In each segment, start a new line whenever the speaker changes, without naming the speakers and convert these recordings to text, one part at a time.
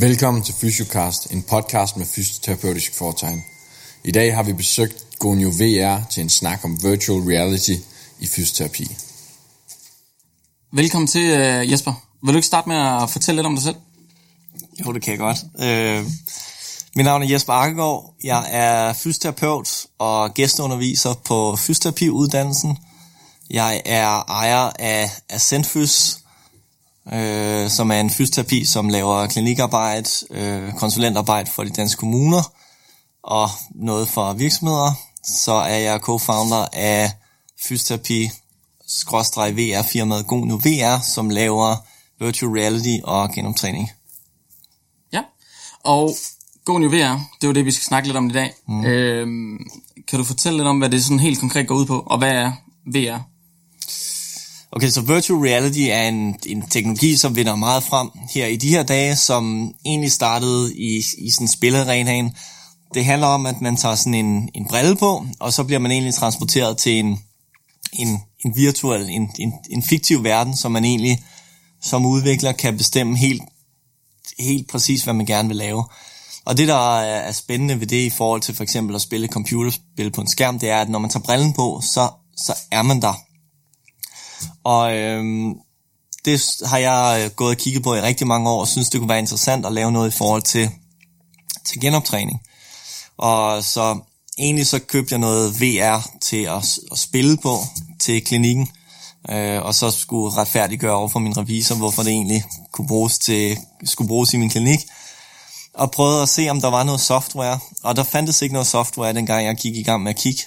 Velkommen til Fysiocast, en podcast med fysioterapeutisk foretegn. I dag har vi besøgt Gonio VR til en snak om virtual reality i fysioterapi.
Velkommen til, uh, Jesper. Vil du ikke starte med at fortælle lidt om dig selv?
Jo, det kan jeg godt. Øh, mit navn er Jesper Akkegaard. Jeg er fysioterapeut og gæsteunderviser på fysioterapiuddannelsen. Jeg er ejer af Ascentfys, øh, som er en fysioterapi, som laver klinikarbejde, øh, konsulentarbejde for de danske kommuner og noget for virksomheder. Så er jeg co-founder af fysioterapi VR-firmaet Gonio VR, som laver virtual reality og genomtræning.
Ja, og Gonio VR, det er jo det, vi skal snakke lidt om i dag. Mm. Øhm, kan du fortælle lidt om, hvad det sådan helt konkret går ud på, og hvad er VR?
Okay, så virtual reality er en, en teknologi, som vinder meget frem her i de her dage, som egentlig startede i, i sådan en. Det handler om, at man tager sådan en, en brille på, og så bliver man egentlig transporteret til en, en, en virtuel, en, en, en fiktiv verden, som man egentlig som udvikler kan bestemme helt, helt præcis, hvad man gerne vil lave. Og det, der er spændende ved det i forhold til for eksempel at spille computerspil på en skærm, det er, at når man tager brillen på, så, så er man der. Og øhm, det har jeg øh, gået og kigget på i rigtig mange år, og synes, det kunne være interessant at lave noget i forhold til, til genoptræning. Og så egentlig så købte jeg noget VR til at, at spille på til klinikken, øh, og så skulle retfærdiggøre over for min revisor, hvorfor det egentlig kunne bruges til, skulle bruges i min klinik. Og prøvede at se, om der var noget software, og der fandtes ikke noget software, dengang jeg gik i gang med at kigge.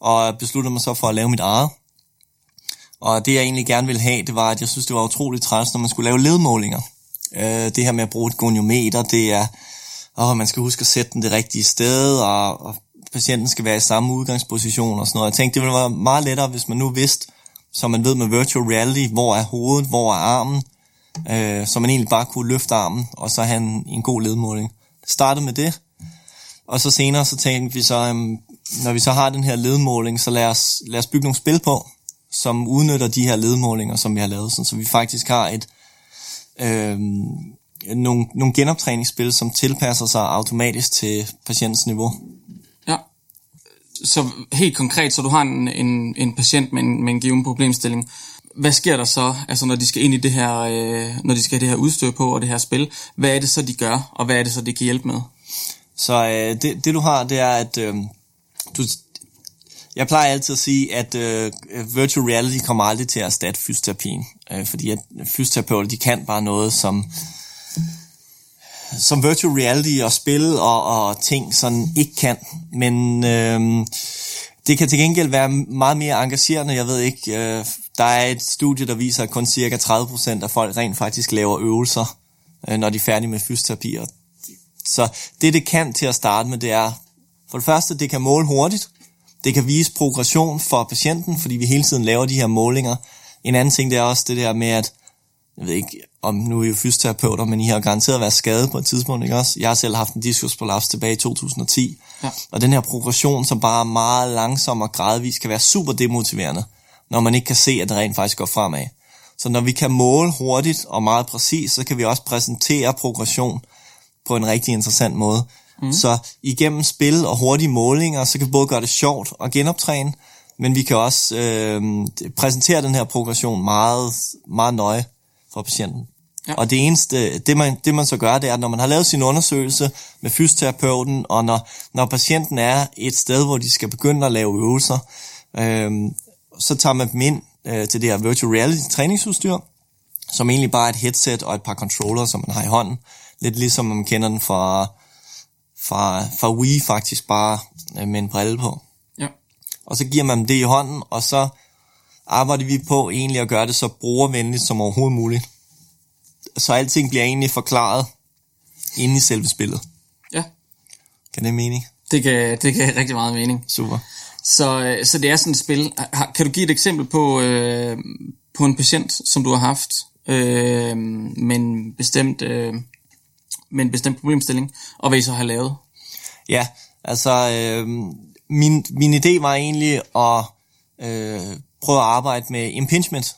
Og besluttede mig så for at lave mit eget. Og det jeg egentlig gerne ville have, det var, at jeg synes, det var utroligt træls, når man skulle lave ledmålinger. Øh, det her med at bruge et goniometer, det er, åh, man skal huske at sætte den det rigtige sted, og, og patienten skal være i samme udgangsposition og sådan noget. Jeg tænkte, det ville være meget lettere, hvis man nu vidste, så man ved med virtual reality, hvor er hovedet, hvor er armen, øh, så man egentlig bare kunne løfte armen, og så have en, en god ledmåling. Det startede med det, og så senere så tænkte vi så, um, når vi så har den her ledmåling, så lad os, lad os bygge nogle spil på, som udnytter de her ledmålinger, som vi har lavet, sådan, så vi faktisk har et øh, nogle, nogle genoptræningsspil, som tilpasser sig automatisk til patientens niveau.
Ja, så helt konkret, så du har en, en, en patient med en, med en given problemstilling. Hvad sker der så, altså når de skal ind i det her, øh, når de skal have det her udstyr på og det her spil? Hvad er det så, de gør, og hvad er det så, de kan hjælpe med?
Så øh, det, det du har, det er, at øh, du, jeg plejer altid at sige, at øh, virtual reality kommer aldrig til at erstatte fysioterapien, øh, fordi at fysioterapeuter, de kan bare noget, som som virtual reality og spil og, og ting sådan ikke kan. Men øh, det kan til gengæld være meget mere engagerende. Jeg ved ikke, øh, der er et studie, der viser, at kun cirka 30% af folk rent faktisk laver øvelser, øh, når de er færdige med fysioterapi. Og, så det, det kan til at starte med, det er, for det første, det kan måle hurtigt. Det kan vise progression for patienten, fordi vi hele tiden laver de her målinger. En anden ting, det er også det der med, at jeg ved ikke, om nu er I jo fysioterapeuter, men I har garanteret været skadet på et tidspunkt, ikke også? Jeg har selv haft en diskusprolaps tilbage i 2010. Ja. Og den her progression, som bare er meget langsom og gradvis, kan være super demotiverende, når man ikke kan se, at det rent faktisk går fremad. Så når vi kan måle hurtigt og meget præcis, så kan vi også præsentere progression på en rigtig interessant måde. Mm. Så igennem spil og hurtige målinger, så kan vi både gøre det sjovt og genoptræne, men vi kan også øh, præsentere den her progression meget, meget nøje for patienten. Ja. Og det eneste, det man, det man så gør, det er, at når man har lavet sin undersøgelse med fysioterapeuten, og når, når patienten er et sted, hvor de skal begynde at lave øvelser, øh, så tager man dem ind øh, til det her virtual reality træningsudstyr, som egentlig bare er et headset og et par controller, som man har i hånden. Lidt ligesom man kender den fra, fra, fra Wii faktisk, bare øh, med en brille på. Ja. Og så giver man dem det i hånden, og så arbejder vi på egentlig at gøre det så brugervenligt som overhovedet muligt. Så alting bliver egentlig forklaret inde i selve spillet.
Ja.
Kan det mening?
Det kan, det kan rigtig meget mening.
Super.
Så, øh, så det er sådan et spil. Kan du give et eksempel på, øh, på en patient, som du har haft øh, med, en bestemt, øh, med en bestemt problemstilling, og hvad I så har lavet?
Ja, altså øh, min, min idé var egentlig at øh, prøve at arbejde med impingement.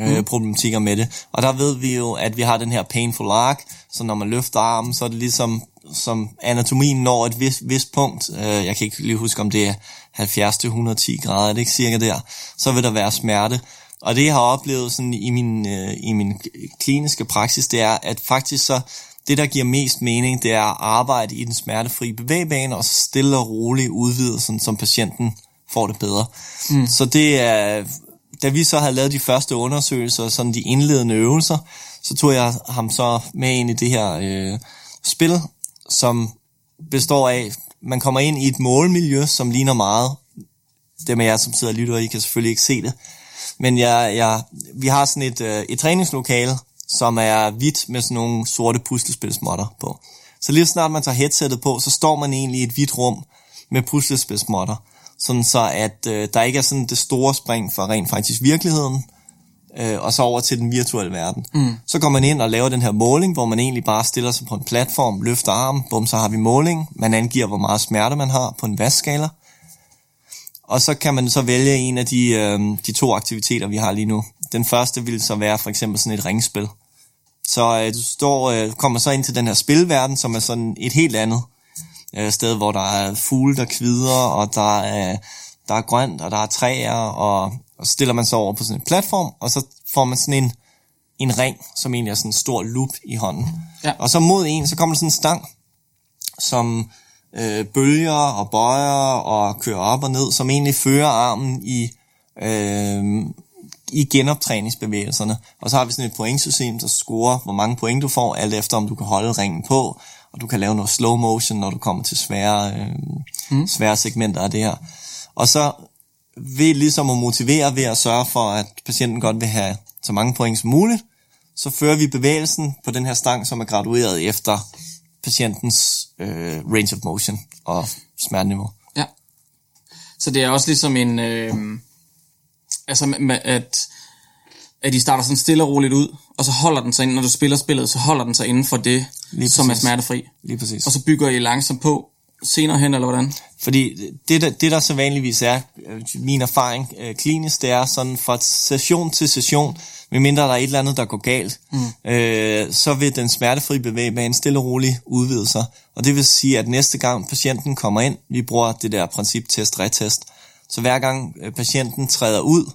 øh, problematikker med det. Og der ved vi jo, at vi har den her painful arc, så når man løfter armen, så er det ligesom, som anatomien når et vis, vis punkt, øh, jeg kan ikke lige huske, om det er 70-110 grader, er det ikke cirka der, så vil der være smerte. Og det, jeg har oplevet sådan i min, øh, i min kliniske praksis, det er, at faktisk så, det, der giver mest mening, det er at arbejde i den smertefri bevægbane, og så stille og roligt udvide, sådan, som patienten får det bedre. Mm. Så det er, da vi så havde lavet de første undersøgelser, sådan de indledende øvelser, så tog jeg ham så med ind i det her øh, spil, som består af, man kommer ind i et målmiljø, som ligner meget. Dem af jer, som sidder og lytter, I kan selvfølgelig ikke se det. Men jeg, jeg, vi har sådan et, øh, et træningslokale, som er hvidt med sådan nogle sorte puslespilsmotter på. Så lige snart man tager headsettet på, så står man egentlig i et hvidt rum med puslespilsmotter sådan så at øh, der ikke er sådan det store spring fra rent faktisk virkeligheden, øh, og så over til den virtuelle verden. Mm. Så går man ind og laver den her måling, hvor man egentlig bare stiller sig på en platform, løfter armen, bum, så har vi måling, man angiver, hvor meget smerte man har på en vaskskala, og så kan man så vælge en af de, øh, de to aktiviteter, vi har lige nu. Den første vil så være for eksempel sådan et ringspil. Så øh, du står, øh, kommer så ind til den her spilverden, som er sådan et helt andet øh, sted, hvor der er fugle, der kvider, og der er, der er grønt, og der er træer, og, og så stiller man sig over på sådan en platform, og så får man sådan en, en ring, som egentlig er sådan en stor loop i hånden. Ja. Og så mod en, så kommer der sådan en stang, som øh, bølger og bøjer og kører op og ned, som egentlig fører armen i, øh, i genoptræningsbevægelserne. Og så har vi sådan et pointsystem, der scorer, hvor mange point du får, alt efter om du kan holde ringen på, og du kan lave noget slow motion, når du kommer til svære, øh, mm. svære segmenter af det her. Og så ved ligesom at motivere ved at sørge for, at patienten godt vil have så mange point som muligt, så fører vi bevægelsen på den her stang, som er gradueret efter patientens øh, range of motion og smerteniveau.
Ja. Så det er også ligesom en... Øh, altså, at at de starter sådan stille og roligt ud, og så holder den sig ind, når du spiller spillet, så holder den sig inden for det, Lige som er smertefri.
Lige præcis.
Og så bygger I langsomt på senere hen, eller hvordan?
Fordi det, der, det der så vanligvis er, øh, min erfaring øh, klinisk, det er sådan fra session til session, medmindre der er et eller andet, der går galt, mm. øh, så vil den smertefri bevægebane stille og roligt udvide sig. Og det vil sige, at næste gang patienten kommer ind, vi bruger det der princip test-retest, så hver gang øh, patienten træder ud,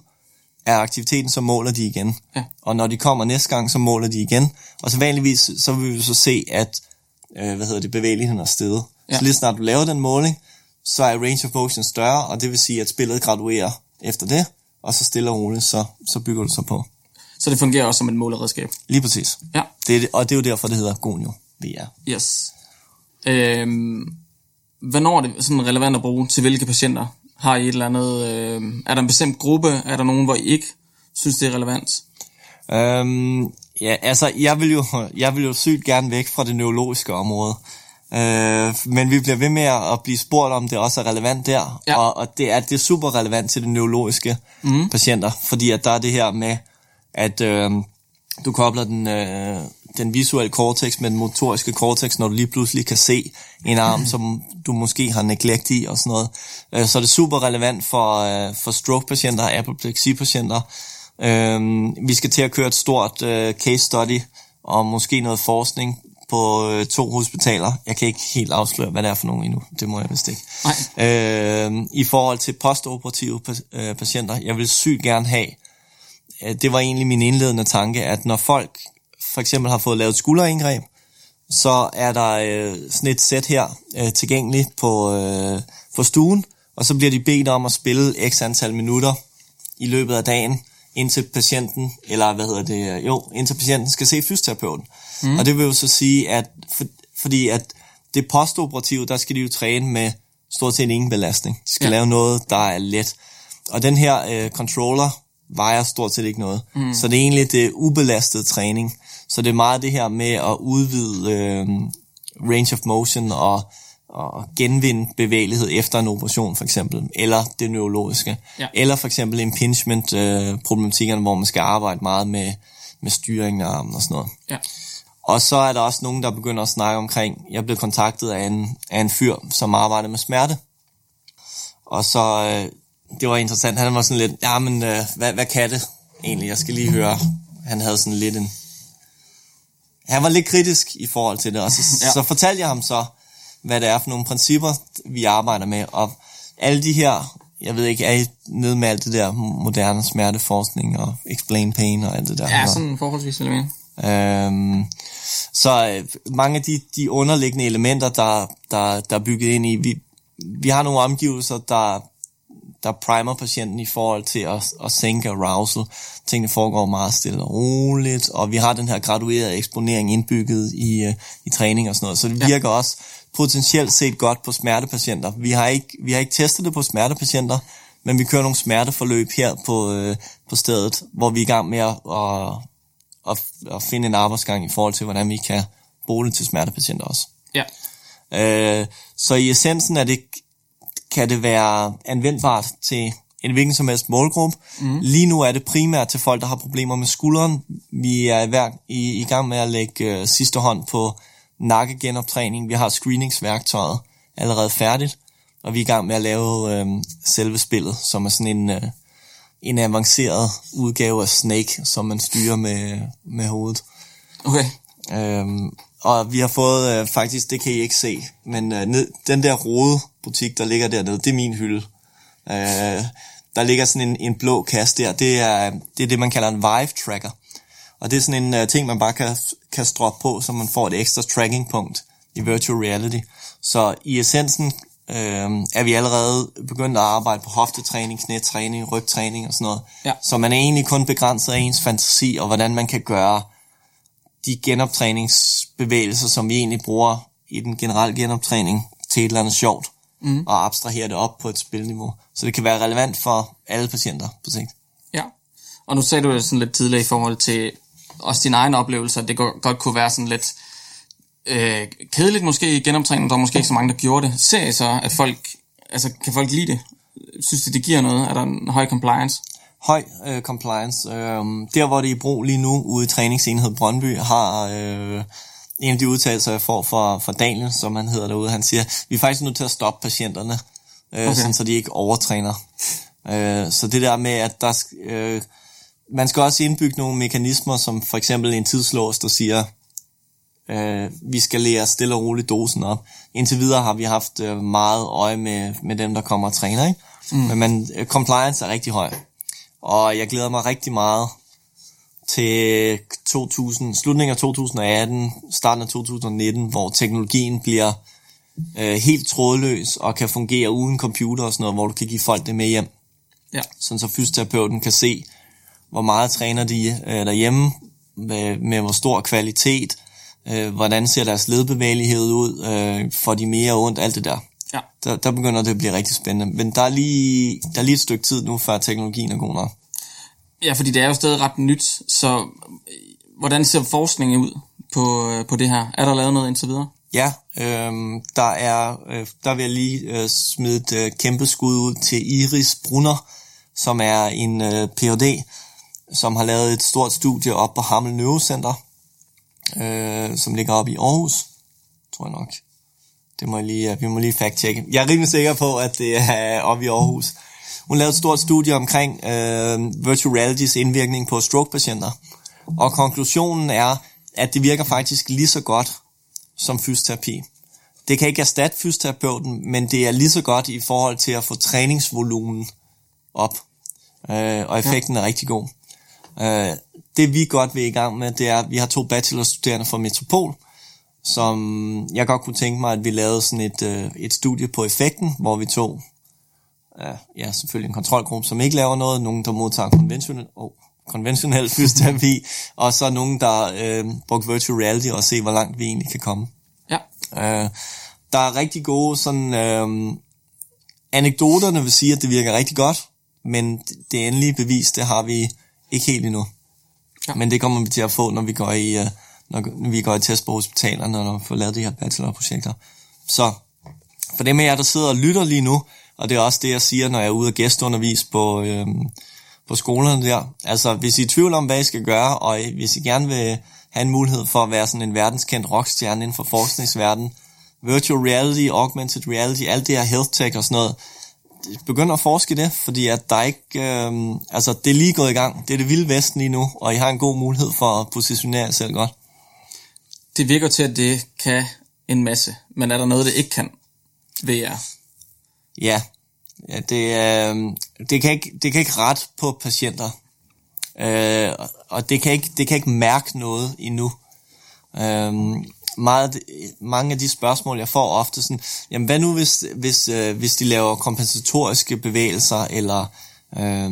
er aktiviteten, så måler de igen. Ja. Og når de kommer næste gang, så måler de igen. Og så vanligvis, så vil vi så se, at øh, hvad hedder det, bevægeligheden er steget. Ja. Så lige snart du laver den måling, så er range of motion større, og det vil sige, at spillet graduerer efter det, og så stille og roligt, så, så bygger du så på.
Så det fungerer også som et måleredskab?
Lige præcis.
Ja.
Det er, og det er jo derfor, det hedder Gonio VR.
Yes. Øhm, hvornår er det sådan relevant at bruge til hvilke patienter? Har I et eller andet... Øh, er der en bestemt gruppe? Er der nogen, hvor I ikke synes, det er relevant?
Øhm, ja, altså, jeg vil, jo, jeg vil jo sygt gerne væk fra det neurologiske område. Øh, men vi bliver ved med at blive spurgt, om det også er relevant der. Ja. Og, og det, er, det er super relevant til de neurologiske mm. patienter, fordi at der er det her med, at øh, du kobler den, øh, den visuelle cortex med den motoriske cortex, når du lige pludselig kan se en arm, mm. som du måske har neglect i og sådan noget. Øh, så er det super relevant for, øh, for stroke-patienter og apopleksi-patienter. Øh, vi skal til at køre et stort case study og måske noget forskning på to hospitaler. Jeg kan ikke helt afsløre, hvad det er for nogen endnu. Det må jeg vist ikke. Nej. Øh, I forhold til postoperative patienter, jeg vil sygt gerne have, det var egentlig min indledende tanke, at når folk for eksempel har fået lavet skulderindgreb, så er der øh, sådan et sæt her øh, tilgængeligt på, øh, på stuen, og så bliver de bedt om at spille x antal minutter i løbet af dagen, indtil patienten, eller hvad hedder det, jo, indtil patienten skal se fysioterapeuten. Mm. Og det vil jo så sige, at for, fordi at det postoperative, der skal de jo træne med stort set ingen belastning. De skal ja. lave noget, der er let. Og den her øh, controller vejer stort set ikke noget. Mm. Så det er egentlig det ubelastede træning. Så det er meget det her med at udvide øh, range of motion og, og genvinde bevægelighed efter en operation for eksempel, eller det neurologiske, ja. eller for eksempel impingement øh, hvor man skal arbejde meget med, med styring af armen og sådan noget. Ja. Og så er der også nogen, der begynder at snakke omkring, jeg blev kontaktet af en, af en fyr, som arbejder med smerte, og så, øh, det var interessant, han var sådan lidt, ja, men øh, hvad, hvad kan det? egentlig. Jeg skal lige høre. Han havde sådan lidt en... Han var lidt kritisk i forhold til det, og så, ja. så fortalte jeg ham så, hvad det er for nogle principper, vi arbejder med, og alle de her, jeg ved ikke, er I nede med alt det der moderne smerteforskning og explain pain og alt det der?
Ja, sådan forholdsvis, vil jeg
Øhm, så øh, mange af de, de underliggende elementer, der, der, der er bygget ind i, vi, vi har nogle omgivelser, der, der primer patienten i forhold til at, at sænke arousal. Tingene foregår meget stille og roligt, og vi har den her graduerede eksponering indbygget i, uh, i træning og sådan noget, så det virker ja. også potentielt set godt på smertepatienter. Vi har, ikke, vi har ikke testet det på smertepatienter, men vi kører nogle smerteforløb her på, uh, på stedet, hvor vi er i gang med at, at, at, at finde en arbejdsgang i forhold til, hvordan vi kan bruge det til smertepatienter også.
Ja.
Uh, så i essensen er det kan det være anvendbart til en hvilken som helst målgruppe. Mm. Lige nu er det primært til folk, der har problemer med skulderen. Vi er i, i, i gang med at lægge øh, sidste hånd på nakkegenoptræning. Vi har screeningsværktøjet allerede færdigt, og vi er i gang med at lave øh, selve spillet, som er sådan en, øh, en avanceret udgave af Snake, som man styrer med, med hovedet.
Okay.
Øhm, og vi har fået, øh, faktisk, det kan I ikke se, men øh, ned, den der rode butik, der ligger dernede, det er min hylde. Øh, der ligger sådan en, en blå kasse der, det er, det er det, man kalder en Vive Tracker. Og det er sådan en uh, ting, man bare kan, kan stroppe på, så man får et ekstra tracking punkt i virtual reality. Så i essensen øh, er vi allerede begyndt at arbejde på hoftetræning, knætræning, rygtræning og sådan noget.
Ja.
Så man er egentlig kun begrænset af ens fantasi, og hvordan man kan gøre de genoptræningsbevægelser, som vi egentlig bruger i den generelle genoptræning, til et eller andet sjovt, mm. og abstrahere det op på et spilniveau. Så det kan være relevant for alle patienter på sigt.
Ja, og nu sagde du det sådan lidt tidligere i forhold til også din egen oplevelse, at det godt kunne være sådan lidt øh, kedeligt måske i genoptræning, der er måske ikke så mange, der gjorde det. Ser I så, at folk, altså kan folk lide det? Synes det, det giver noget? Er der en høj compliance?
Høj øh, compliance. Øh, der, hvor det er i brug lige nu, ude i træningsenhed Brøndby, har øh, en af de udtalelser, jeg får fra, fra Daniel, som han hedder derude, han siger, vi er faktisk nødt til at stoppe patienterne, øh, okay. sådan, så de ikke overtræner. Øh, så det der med, at der øh, man skal også indbygge nogle mekanismer, som for eksempel en tidslås, der siger, øh, vi skal lære stille og roligt dosen op. Indtil videre har vi haft øh, meget øje med, med dem, der kommer og træner, ikke? Mm. Men man, øh, compliance er rigtig høj. Og jeg glæder mig rigtig meget til 2000, slutningen af 2018, starten af 2019, hvor teknologien bliver øh, helt trådløs og kan fungere uden computer og sådan noget, hvor du kan give folk det med hjem.
Ja.
Sådan så fysioterapeuten kan se, hvor meget træner de øh, derhjemme, med, med hvor stor kvalitet, øh, hvordan ser deres ledbevægelighed ud, øh, får de mere ondt, alt det der.
Ja.
Der, der begynder det at blive rigtig spændende. Men der er, lige, der er lige et stykke tid nu, før teknologien er god nok.
Ja, fordi det er jo stadig ret nyt, så hvordan ser forskningen ud på, øh, på det her? Er der lavet noget indtil videre?
Ja, øh, der er øh, der vil jeg lige øh, smide et øh, kæmpe skud ud til Iris Brunner, som er en øh, Ph.D., som har lavet et stort studie op på Hammel Neurocenter, øh, som ligger op i Aarhus, tror jeg nok. Det må jeg lige, øh, vi må lige fact-tjekke. Jeg er rimelig sikker på, at det er oppe i Aarhus. Hun lavede et stort studie omkring øh, virtual realities indvirkning på stroke-patienter. Og konklusionen er, at det virker faktisk lige så godt som fysioterapi. Det kan ikke erstatte fysioterapeuten, men det er lige så godt i forhold til at få træningsvolumen op. Øh, og effekten ja. er rigtig god. Øh, det vi godt vil i gang med, det er, at vi har to bachelorstuderende fra Metropol, som jeg godt kunne tænke mig, at vi lavede sådan et, øh, et studie på effekten, hvor vi tog uh, ja, selvfølgelig en kontrolgruppe, som ikke laver noget, nogen, der modtager konventionel, oh, konventionel fysioterapi, og så nogen, der øh, bruger virtual reality og se, hvor langt vi egentlig kan komme.
Ja.
Uh, der er rigtig gode sådan, øh, anekdoterne vil sige, at det virker rigtig godt, men det endelige bevis, det har vi ikke helt endnu. Ja. Men det kommer vi til at få, når vi går i, uh, når vi går i test på hospitalerne, og får lavet de her bachelorprojekter. Så for dem af jer, der sidder og lytter lige nu, og det er også det, jeg siger, når jeg er ude og gæstundervise på, øhm, på skolerne der. Altså, hvis I er i tvivl om, hvad I skal gøre, og hvis I gerne vil have en mulighed for at være sådan en verdenskendt rockstjerne inden for forskningsverdenen, virtual reality, augmented reality, alt det her health tech og sådan noget, begynd at forske i det, fordi at der ikke, øh, altså det er lige gået i gang. Det er det vilde vesten lige nu, og I har en god mulighed for at positionere jer selv godt.
Det virker til, at det kan en masse, men er der noget, det ikke kan VR?
Ja, ja det, øh, det, kan ikke, det kan ikke ret på patienter, øh, og det kan, ikke, det kan ikke mærke noget endnu. Øh, meget, mange af de spørgsmål, jeg får ofte sådan, jamen hvad nu hvis, hvis, øh, hvis de laver kompensatoriske bevægelser, eller øh,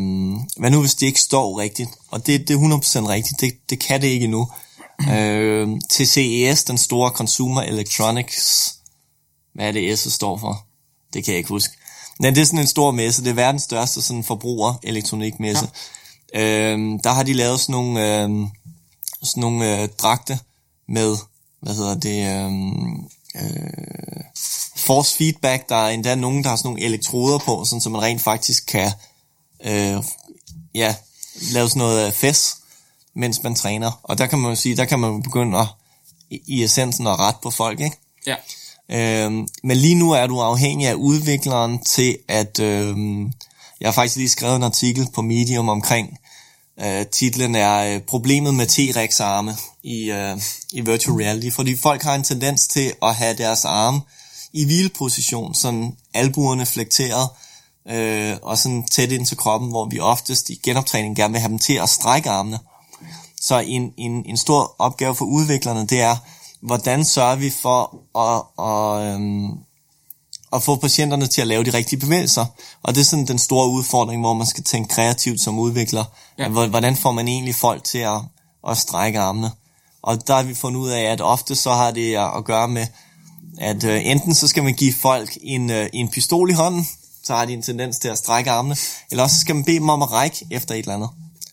hvad nu hvis de ikke står rigtigt? Og det, det er 100% rigtigt, det, det kan det ikke endnu øh, til CES, den store Consumer Electronics, hvad er det S står for? Det kan jeg ikke huske. Men det er sådan en stor messe, det er verdens største sådan forbruger elektronikmesse. Ja. Øh, der har de lavet sådan nogle, øh, sådan nogle øh, dragte med hvad hedder det, øhm, øh, force feedback. Der er endda nogen, der har sådan nogle elektroder på, sådan, så man rent faktisk kan øh, ja, lave sådan noget fes, mens man træner. Og der kan man jo sige, der kan man begynde at, i essensen at rette på folk, ikke?
Ja.
Øhm, men lige nu er du afhængig af udvikleren til at... Øhm, jeg har faktisk lige skrevet en artikel på Medium omkring Uh, titlen er uh, Problemet med T-Rex-arme i, uh, i virtual reality, fordi folk har en tendens til at have deres arme i hvileposition, sådan albuerne flekteret, uh, og sådan tæt ind til kroppen, hvor vi oftest i genoptræning gerne vil have dem til at strække armene. Så en, en, en stor opgave for udviklerne, det er, hvordan sørger vi for at, at, um, at få patienterne til at lave de rigtige bevægelser. Og det er sådan den store udfordring, hvor man skal tænke kreativt som udvikler. Ja. Hvordan får man egentlig folk til at, at strække armene? Og der har vi fundet ud af, at ofte så har det at gøre med, at uh, enten så skal man give folk en, uh, en pistol i hånden, så har de en tendens til at strække armene, eller også skal man bede dem om at række efter et eller andet.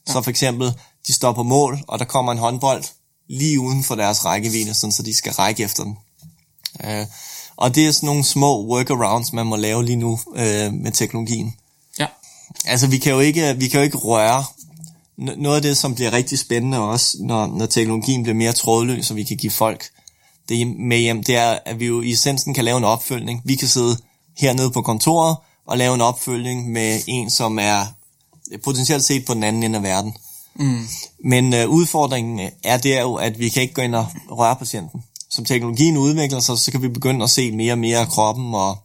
Ja. Så for eksempel, de står på mål, og der kommer en håndbold lige uden for deres rækkevidde, sådan så de skal række efter den. Uh, og det er sådan nogle små workarounds, man må lave lige nu øh, med teknologien.
Ja.
Altså, vi kan jo ikke, vi kan jo ikke røre noget af det, som bliver rigtig spændende også, når, når teknologien bliver mere trådløs, og vi kan give folk det med hjem, det er, at vi jo i essensen kan lave en opfølgning. Vi kan sidde hernede på kontoret og lave en opfølgning med en, som er potentielt set på den anden ende af verden. Mm. Men øh, udfordringen øh, er der jo, at vi kan ikke gå ind og røre patienten som teknologien udvikler sig, så kan vi begynde at se mere og mere af kroppen, og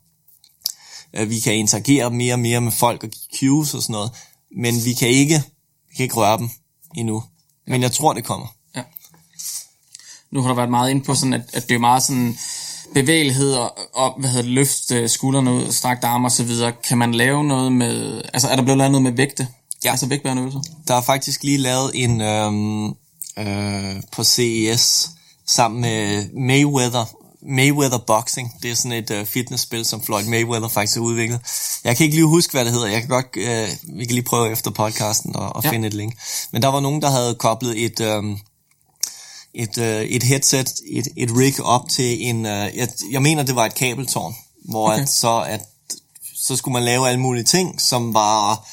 øh, vi kan interagere mere og mere med folk og give cues og sådan noget, men vi kan ikke, vi kan ikke røre dem endnu. Men jeg tror, det kommer. Ja.
Nu har der været meget ind på sådan, at, at det er meget sådan bevægelighed og, og hvad hedder det, løft øh, skuldrene ud, strakt arme og så videre. Kan man lave noget med, altså er der blevet lavet noget med vægte? Ja. Altså vægtbærende øvelser?
Der er faktisk lige lavet en øhm, øh, på CES, sammen med Mayweather, Mayweather Boxing. Det er sådan et uh, fitnessspil, som Floyd Mayweather faktisk har udviklet. Jeg kan ikke lige huske, hvad det hedder. Jeg kan godt, uh, vi kan lige prøve efter podcasten og, og ja. finde et link. Men der var nogen, der havde koblet et, um, et, uh, et headset, et, et rig op til en, uh, jeg, jeg mener, det var et kabeltårn, hvor okay. at, så, at, så skulle man lave alle mulige ting, som var,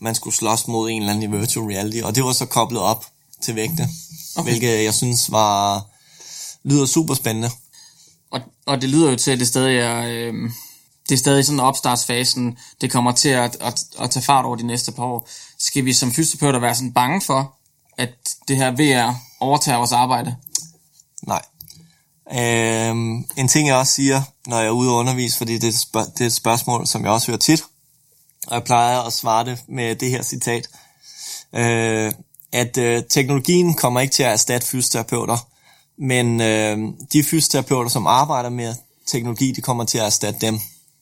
man skulle slås mod en eller anden i virtual reality, og det var så koblet op til vægte, okay. hvilket jeg synes var lyder super spændende.
Og, og det lyder jo til, at det stadig er, øh, det er stadig sådan opstartsfasen. Det kommer til at, at, at tage fart over de næste par år. Skal vi som fysioterapeuter være sådan bange for, at det her VR overtager vores arbejde?
Nej. Øhm, en ting, jeg også siger, når jeg er ude og undervise, fordi det er, et spørg- det er et spørgsmål, som jeg også hører tit, og jeg plejer at svare det med det her citat, øh, at øh, teknologien kommer ikke til at erstatte fysioterapeuter, men øh, de fysioterapeuter, som arbejder med teknologi, de kommer til at erstatte dem,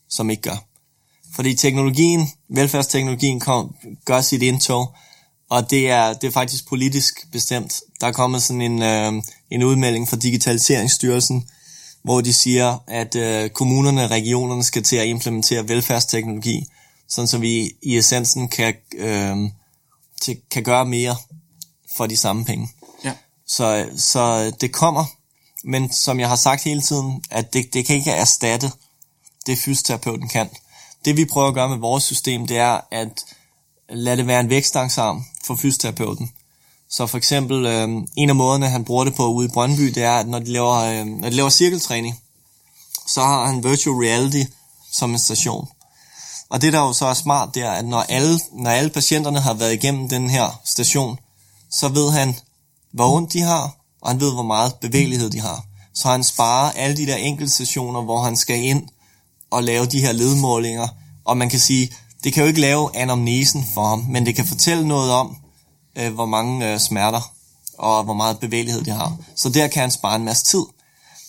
som ikke gør. Fordi teknologien, velfærdsteknologien, kom, gør sit indtog, og det er, det er faktisk politisk bestemt. Der er kommet sådan en, øh, en udmelding fra Digitaliseringsstyrelsen, hvor de siger, at øh, kommunerne og regionerne skal til at implementere velfærdsteknologi, sådan så vi i essensen kan, øh, til, kan gøre mere for de samme penge. Så, så det kommer, men som jeg har sagt hele tiden, at det, det kan ikke erstatte det fysioterapeuten kan. Det vi prøver at gøre med vores system, det er at lade det være en vækstangsarm for fysioterapeuten. Så for eksempel, øh, en af måderne, han bruger det på ude i Brøndby, det er, at når de laver, øh, når de laver cirkeltræning, så har han virtual reality som en station. Og det, der jo så er smart, det er, at når alle, når alle patienterne har været igennem den her station, så ved han, hvor ondt de har, og han ved, hvor meget bevægelighed de har. Så han sparer alle de der enkelte hvor han skal ind og lave de her ledmålinger. Og man kan sige, det kan jo ikke lave anamnesen for ham, men det kan fortælle noget om, øh, hvor mange øh, smerter og hvor meget bevægelighed de har. Så der kan han spare en masse tid.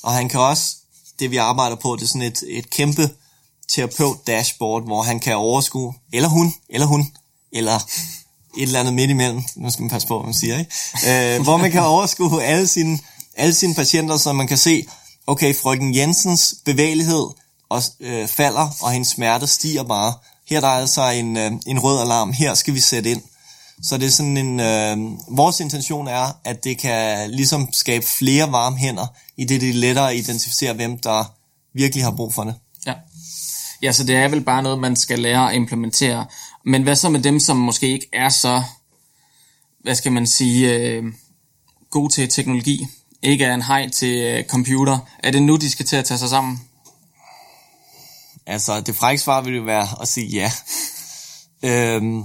Og han kan også, det vi arbejder på, det er sådan et, et kæmpe terapeut-dashboard, hvor han kan overskue, eller hun, eller hun, eller et eller andet midt imellem, nu skal man passe på, hvad man siger, ikke? Øh, hvor man kan overskue alle sine, alle sine patienter, så man kan se, okay, frøken Jensens bevægelighed og, øh, falder, og hendes smerte stiger bare. Her der er altså en, øh, en rød alarm, her skal vi sætte ind. Så det er sådan en, øh, vores intention er, at det kan ligesom skabe flere varme hænder, i det det er lettere at identificere, hvem der virkelig har brug for det.
Ja. Så det er vel bare noget, man skal lære at implementere. Men hvad så med dem, som måske ikke er så, hvad skal man sige, øh, gode til teknologi? Ikke er en hej til øh, computer. Er det nu, de skal til at tage sig sammen?
Altså, det frække svar vil jo være at sige ja. øhm,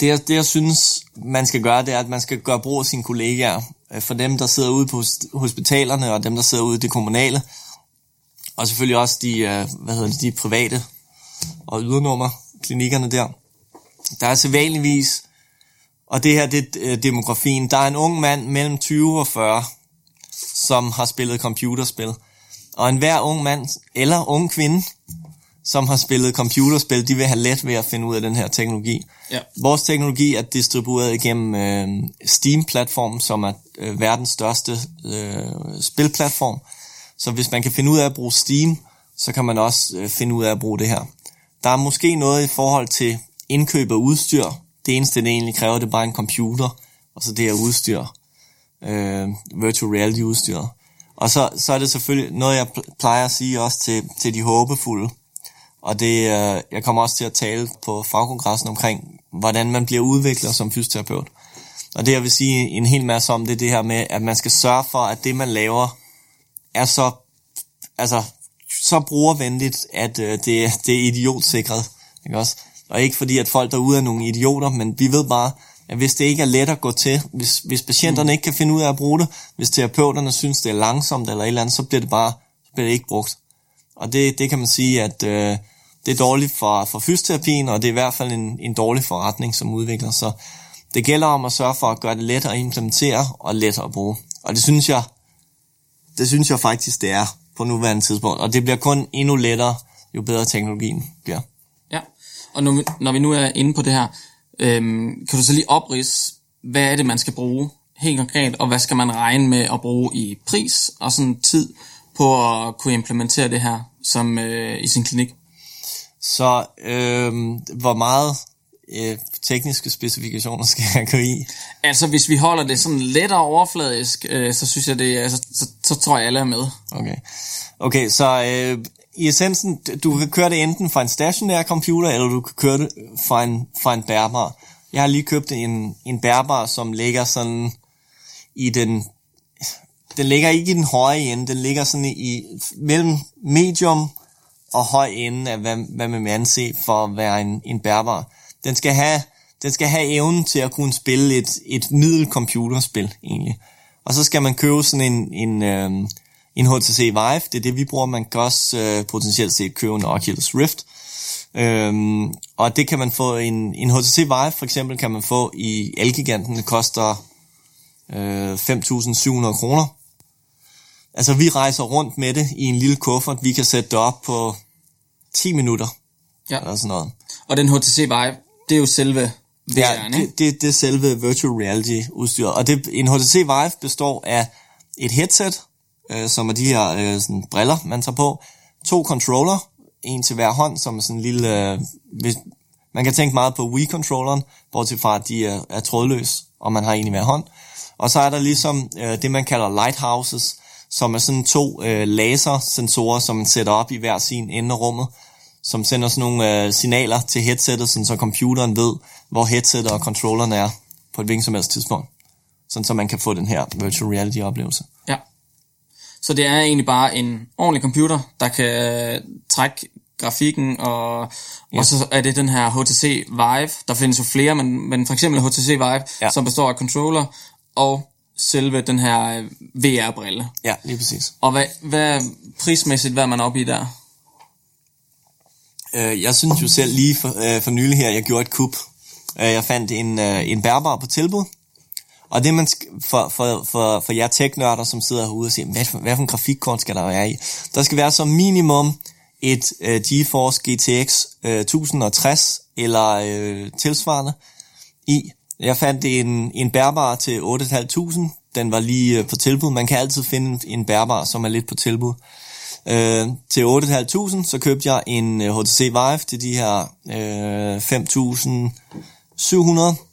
det, jeg, det, jeg synes, man skal gøre, det er, at man skal gøre brug af sine kollegaer. Øh, for dem, der sidder ude på hospitalerne, og dem, der sidder ude i det kommunale. Og selvfølgelig også de, øh, hvad hedder det, de private og ydernummer, klinikkerne der. Der er sædvanligvis, og det her det er demografien, der er en ung mand mellem 20 og 40, som har spillet computerspil. Og enhver ung mand eller ung kvinde, som har spillet computerspil, de vil have let ved at finde ud af den her teknologi.
Ja.
Vores teknologi er distribueret igennem øh, Steam-platformen, som er øh, verdens største øh, spilplatform. Så hvis man kan finde ud af at bruge Steam, så kan man også øh, finde ud af at bruge det her. Der er måske noget i forhold til indkøb af udstyr. Det eneste, det egentlig kræver, det er bare en computer, og så det her udstyr. Øh, virtual reality udstyr. Og så, så er det selvfølgelig noget, jeg plejer at sige også til, til de håbefulde. Og det, øh, jeg kommer også til at tale på fagkongressen omkring, hvordan man bliver udvikler som fysioterapeut. Og det, jeg vil sige en hel masse om, det er det her med, at man skal sørge for, at det, man laver, er så, altså, så brugervenligt, at øh, det, det er idiotsikret. Ikke også? Og ikke fordi, at folk derude er nogle idioter, men vi ved bare, at hvis det ikke er let at gå til, hvis, hvis patienterne mm. ikke kan finde ud af at bruge det, hvis terapeuterne synes, det er langsomt eller et eller andet, så bliver det bare så bliver det ikke brugt. Og det, det kan man sige, at øh, det er dårligt for, for fysioterapien, og det er i hvert fald en, en dårlig forretning som udvikler. Så det gælder om at sørge for at gøre det lettere at implementere og lettere at bruge. Og det synes jeg, det synes jeg faktisk, det er på nuværende tidspunkt. Og det bliver kun endnu lettere, jo bedre teknologien bliver.
Ja, og nu, når vi nu er inde på det her, øhm, kan du så lige oprids, hvad er det, man skal bruge helt konkret, og hvad skal man regne med at bruge i pris og sådan tid på at kunne implementere det her som øh, i sin klinik?
Så øh, hvor meget øh, tekniske specifikationer skal jeg gå i?
Altså, hvis vi holder det sådan lettere overfladisk, øh, så synes jeg det, altså, så, så tror jeg alle er med.
Okay, okay så øh, i essensen, du kan køre det enten fra en stationær computer, eller du kan køre det fra en, fra en bærbar. Jeg har lige købt en, en bærbar, som ligger sådan i den, den ligger ikke i den høje ende, den ligger sådan i, i mellem medium og høj ende af, hvad, hvad man vil anse for at være en, en bærbar. Den skal have, den skal have evnen til at kunne spille et, et middel computerspil, egentlig. Og så skal man købe sådan en, en, øh, en HTC Vive, det er det, vi bruger. Man kan også øh, potentielt set købe en Oculus Rift. Øhm, og det kan man få, en, en HTC Vive for eksempel, kan man få i Elgiganten. Det koster øh, 5.700 kroner. Altså, vi rejser rundt med det i en lille kuffert. Vi kan sætte det op på 10 minutter. Ja. Eller sådan noget.
Og den HTC Vive, det er jo selve VR'en,
ja, det, det, det er selve virtual reality udstyr. Og det, en HTC Vive består af et headset, øh, som er de her øh, sådan briller, man tager på, to controller, en til hver hånd, som er sådan en lille... Øh, hvis, man kan tænke meget på Wii-controlleren, bortset fra, at de er, er trådløs, og man har en i hver hånd. Og så er der ligesom øh, det, man kalder lighthouses, som er sådan to øh, lasersensorer, som man sætter op i hver sin ende af rummet, som sender sådan nogle øh, signaler til headsettet, sådan så computeren ved, hvor headsettet og controlleren er på et hvilket som helst tidspunkt. Sådan så man kan få den her virtual reality oplevelse.
Ja. Så det er egentlig bare en ordentlig computer, der kan trække grafikken, og, ja. og så er det den her HTC Vive. Der findes jo flere, men, men for eksempel HTC Vive, ja. som består af controller og selve den her øh, VR-brille.
Ja, lige præcis.
Og hvad, hvad prismæssigt, hvad er man oppe i der?
Øh, jeg synes jo selv lige for, øh, for nylig her, jeg gjorde et kup. Øh, jeg fandt en, øh, en bærbar på tilbud. Og det man for, for, for, for jer teknørder, som sidder herude og siger, hvad for, hvad for en grafikkort skal der være i? Der skal være som minimum et uh, GeForce GTX øh, uh, 1060 eller uh, tilsvarende i. Jeg fandt en, en bærbar til 8.500. Den var lige uh, på tilbud. Man kan altid finde en bærbar, som er lidt på tilbud. Uh, til 8.500, så købte jeg en HTC Vive til de her uh, 5.700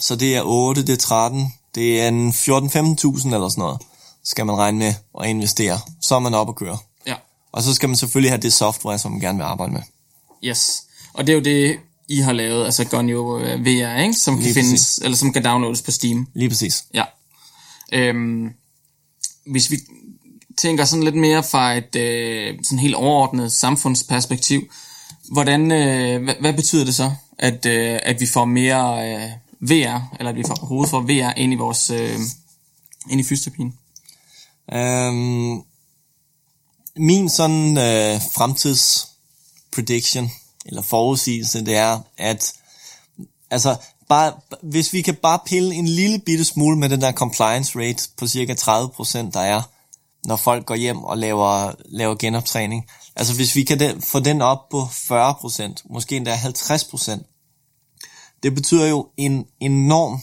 så det er 8, det er 13, det er en 14-15.000 eller sådan noget, skal man regne med at investere. Så er man op og køre.
Ja.
Og så skal man selvfølgelig have det software, som man gerne vil arbejde med.
Yes. Og det er jo det, I har lavet, altså Gonyo øh, VR, ikke? Som kan Lige findes, præcis. eller som kan downloades på Steam.
Lige præcis.
Ja. Øhm, hvis vi tænker sådan lidt mere fra et øh, sådan helt overordnet samfundsperspektiv, hvordan, øh, hvad, hvad betyder det så, at, øh, at vi får mere øh, VR, eller at vi får hovedet for VR ind i vores, øh, ind i fysioterapien?
Um, øhm, min sådan øh, fremtids prediction, eller forudsigelse, det er, at altså, bare, hvis vi kan bare pille en lille bitte smule med den der compliance rate på cirka 30%, der er, når folk går hjem og laver, laver genoptræning. Altså hvis vi kan den, få den op på 40%, måske endda 50%, det betyder jo en enorm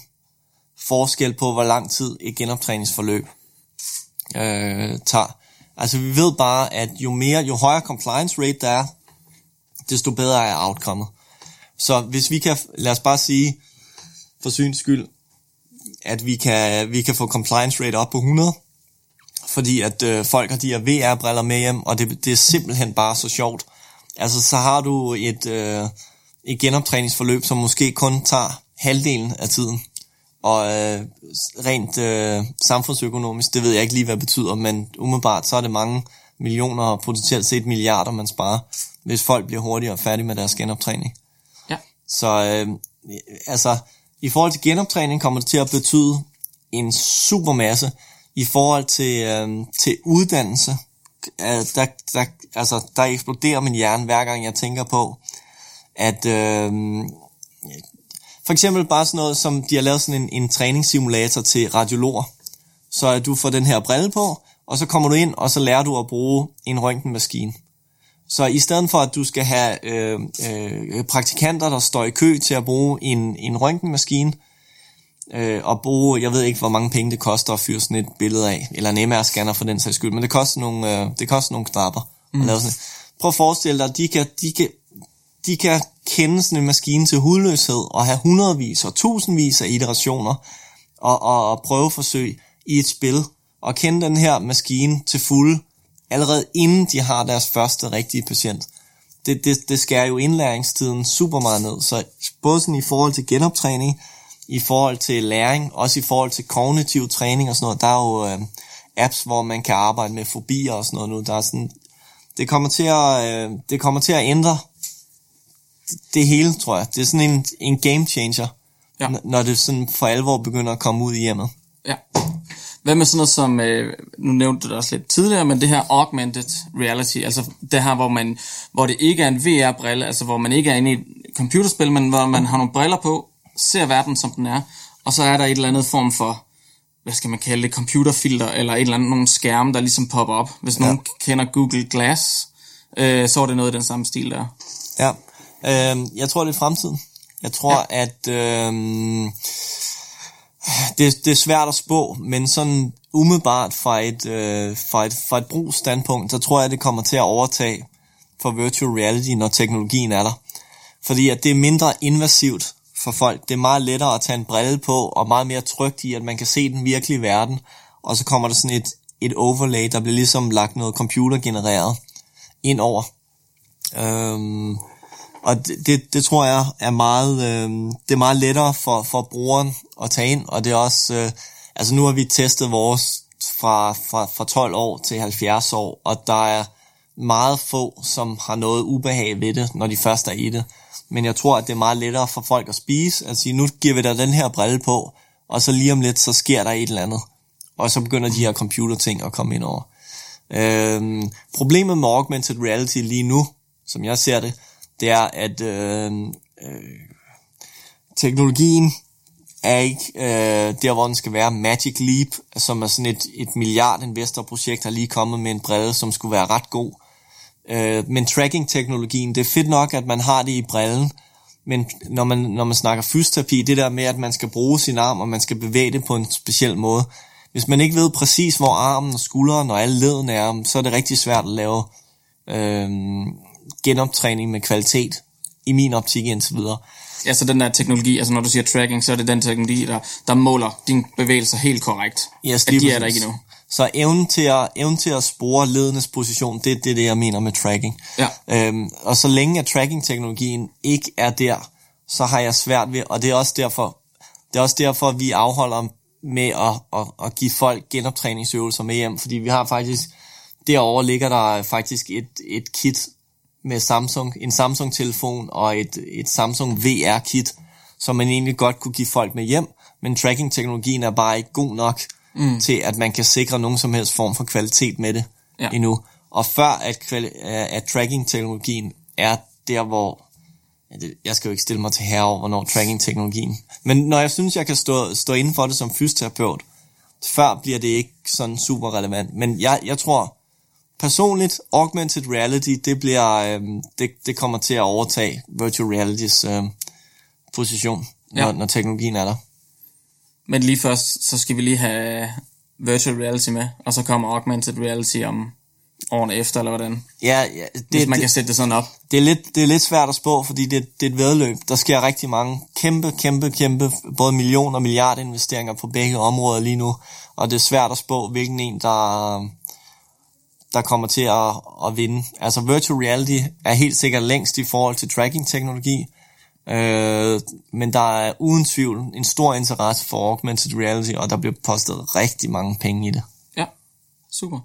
forskel på, hvor lang tid et genoptræningsforløb øh, tager. Altså vi ved bare, at jo mere, jo højere compliance rate der er, desto bedre er outcomeet. Så hvis vi kan, lad os bare sige, for syns skyld, at vi kan, vi kan få compliance rate op på 100, fordi at øh, folk har de her VR-briller med hjem, og det, det er simpelthen bare så sjovt. Altså så har du et, øh, et genoptræningsforløb, som måske kun tager halvdelen af tiden. Og øh, rent øh, samfundsøkonomisk, det ved jeg ikke lige, hvad det betyder, men umiddelbart så er det mange millioner og potentielt set milliarder, man sparer, hvis folk bliver hurtigere færdige med deres genoptræning.
Ja.
Så øh, altså, i forhold til genoptræning kommer det til at betyde en super masse. I forhold til, øh, til uddannelse, øh, der, der, altså, der eksploderer min hjerne hver gang jeg tænker på, at øh, for eksempel bare sådan noget, som de har lavet sådan en, en træningssimulator til radiologer. Så at du får den her brille på, og så kommer du ind, og så lærer du at bruge en røntgenmaskine. Så i stedet for, at du skal have øh, øh, praktikanter, der står i kø til at bruge en, en røntgenmaskine, øh, og bruge, jeg ved ikke, hvor mange penge det koster at fyre sådan et billede af, eller en MR-scanner for den sags skyld, men det koster nogle, øh, det koster nogle knapper. Mm. At lave sådan. Prøv at forestille dig, at de kan, de kan de kan kende sådan en maskine til hudløshed og have hundredvis og tusindvis af iterationer og, og, og prøveforsøg i et spil og kende den her maskine til fuld allerede inden de har deres første rigtige patient. Det, det, det skærer jo indlæringstiden super meget ned, så både sådan i forhold til genoptræning, i forhold til læring, også i forhold til kognitiv træning og sådan noget, der er jo øh, apps, hvor man kan arbejde med fobier og sådan noget nu, der er sådan, det kommer til at, øh, det kommer til at ændre det hele, tror jeg. Det er sådan en, en game changer, ja. når det sådan for alvor begynder at komme ud i hjemmet.
Ja. Hvad med sådan noget som, øh, nu nævnte du det også lidt tidligere, men det her augmented reality, altså det her, hvor, man, hvor det ikke er en VR-brille, altså hvor man ikke er inde i et computerspil, men hvor man har nogle briller på, ser verden som den er, og så er der et eller andet form for, hvad skal man kalde det, computerfilter, eller et eller andet, nogle skærme, der ligesom popper op. Hvis ja. nogen kender Google Glass, øh, så er det noget i den samme stil der.
Ja, Øh, jeg tror, det er fremtiden. Jeg tror, ja. at øh, det, det er svært at spå, men sådan umiddelbart fra et, øh, fra et, fra et brugsstandpunkt, så tror jeg, det kommer til at overtage for virtual reality, når teknologien er der. Fordi at det er mindre invasivt for folk. Det er meget lettere at tage en brille på, og meget mere trygt i, at man kan se den virkelige verden. Og så kommer der sådan et, et overlay, der bliver ligesom lagt noget computergenereret ind over. Øhm, og det, det, det tror jeg er meget, øhm, det er meget lettere for, for brugeren at tage ind, og det er også, øh, altså nu har vi testet vores fra, fra, fra 12 år til 70 år, og der er meget få, som har noget ubehag ved det, når de først er i det. Men jeg tror, at det er meget lettere for folk at spise, at sige, nu giver vi dig den her brille på, og så lige om lidt, så sker der et eller andet. Og så begynder de her computerting at komme ind over. Øhm, problemet med augmented reality lige nu, som jeg ser det, det er, at øh, øh, teknologien er ikke øh, der, hvor den skal være. Magic Leap, som er sådan et, et milliard investorprojekt, har lige kommet med en brille, som skulle være ret god. Øh, men tracking-teknologien, det er fedt nok, at man har det i brillen, men når man, når man snakker fysioterapi, det der med, at man skal bruge sin arm, og man skal bevæge det på en speciel måde. Hvis man ikke ved præcis, hvor armen og skulderen og alle ledene er, så er det rigtig svært at lave øh, genoptræning med kvalitet, i min optik indtil videre.
Ja, så den der teknologi, altså når du siger tracking, så er det den teknologi, der, der måler dine bevægelser helt korrekt.
Yes,
at de er der ikke endnu.
Så evnen til at, evnen til at spore ledenes position, det, det er det, jeg mener med tracking.
Ja.
Øhm, og så længe at tracking-teknologien ikke er der, så har jeg svært ved, og det er også derfor, det er også derfor, vi afholder med at, at, at give folk genoptræningsøvelser med hjem, fordi vi har faktisk, derovre ligger der faktisk et, et kit med Samsung, en Samsung-telefon og et, et Samsung VR-kit, som man egentlig godt kunne give folk med hjem, men tracking-teknologien er bare ikke god nok mm. til, at man kan sikre nogen som helst form for kvalitet med det ja. endnu. Og før at, at tracking-teknologien er der, hvor jeg skal jo ikke stille mig til herover, hvornår tracking-teknologien. Men når jeg synes, jeg kan stå, stå inden for det som fysioterapeut, før bliver det ikke sådan super relevant. Men jeg, jeg tror, personligt, augmented reality, det bliver, øh, det, det kommer til at overtage virtual realities øh, position, ja. når, når teknologien er der.
Men lige først, så skal vi lige have virtual reality med, og så kommer augmented reality om årene efter, eller hvordan?
Ja, ja
det, Hvis man det, kan sætte det sådan op.
Det er, lidt, det er lidt svært at spå, fordi det, det er et vedløb. Der sker rigtig mange kæmpe, kæmpe, kæmpe, både millioner og milliard investeringer på begge områder lige nu, og det er svært at spå, hvilken en, der, der kommer til at, at vinde. Altså virtual reality er helt sikkert længst i forhold til tracking-teknologi, øh, men der er uden tvivl en stor interesse for augmented reality, og der bliver postet rigtig mange penge i det.
Ja, super.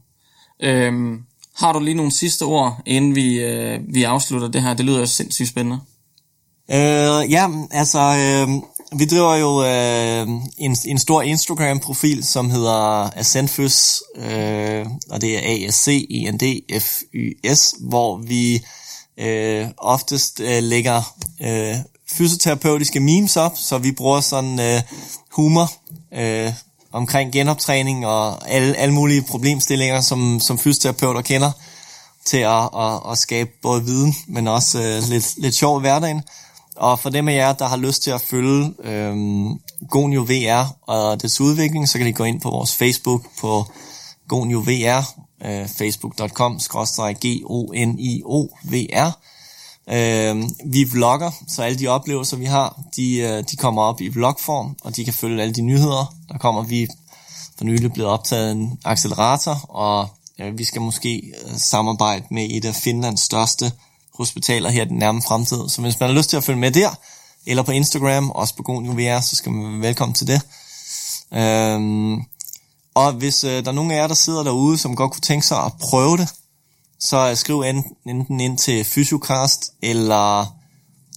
Øhm, har du lige nogle sidste ord, inden vi, øh, vi afslutter det her? Det lyder sindssygt spændende.
Øh, ja, altså, øh, vi driver jo øh, en, en stor Instagram-profil, som hedder Ascendfys, øh, og det er A-S-C-E-N-D-F-Y-S, hvor vi øh, oftest øh, lægger øh, fysioterapeutiske memes op, så vi bruger sådan øh, humor øh, omkring genoptræning og alle, alle mulige problemstillinger, som, som fysioterapeuter kender, til at, at, at skabe både viden, men også øh, lidt, lidt sjov i hverdagen. Og for dem af jer, der har lyst til at følge øh, Gonio VR og dets udvikling, så kan I gå ind på vores Facebook på Gonio VR, øh, facebook.com G-O-N-I-O-V-R. Øh, vi vlogger, så alle de oplevelser, vi har, de, øh, de kommer op i vlogform, og de kan følge alle de nyheder, der kommer. Vi for nylig blevet optaget en accelerator, og øh, vi skal måske øh, samarbejde med et af Finlands største hospitaler her den nærmeste fremtid. Så hvis man har lyst til at følge med der, eller på Instagram, også på God så skal man være velkommen til det. Øhm, og hvis øh, der er nogen af jer, der sidder derude, som godt kunne tænke sig at prøve det, så øh, skriv enten ind til Fysiocast, eller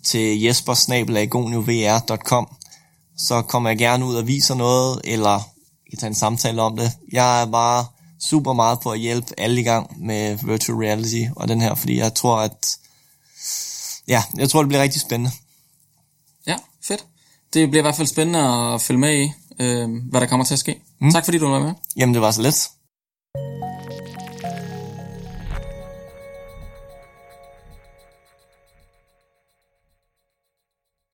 til jespersnabelagonio.vr.com. så kommer jeg gerne ud og viser noget, eller kan tage en samtale om det. Jeg er bare super meget på at hjælpe alle i gang med virtual reality og den her, fordi jeg tror, at ja, jeg tror, det bliver rigtig spændende.
Ja, fedt. Det bliver i hvert fald spændende at følge med i, øh, hvad der kommer til at ske. Mm. Tak fordi du var med.
Jamen, det var så let.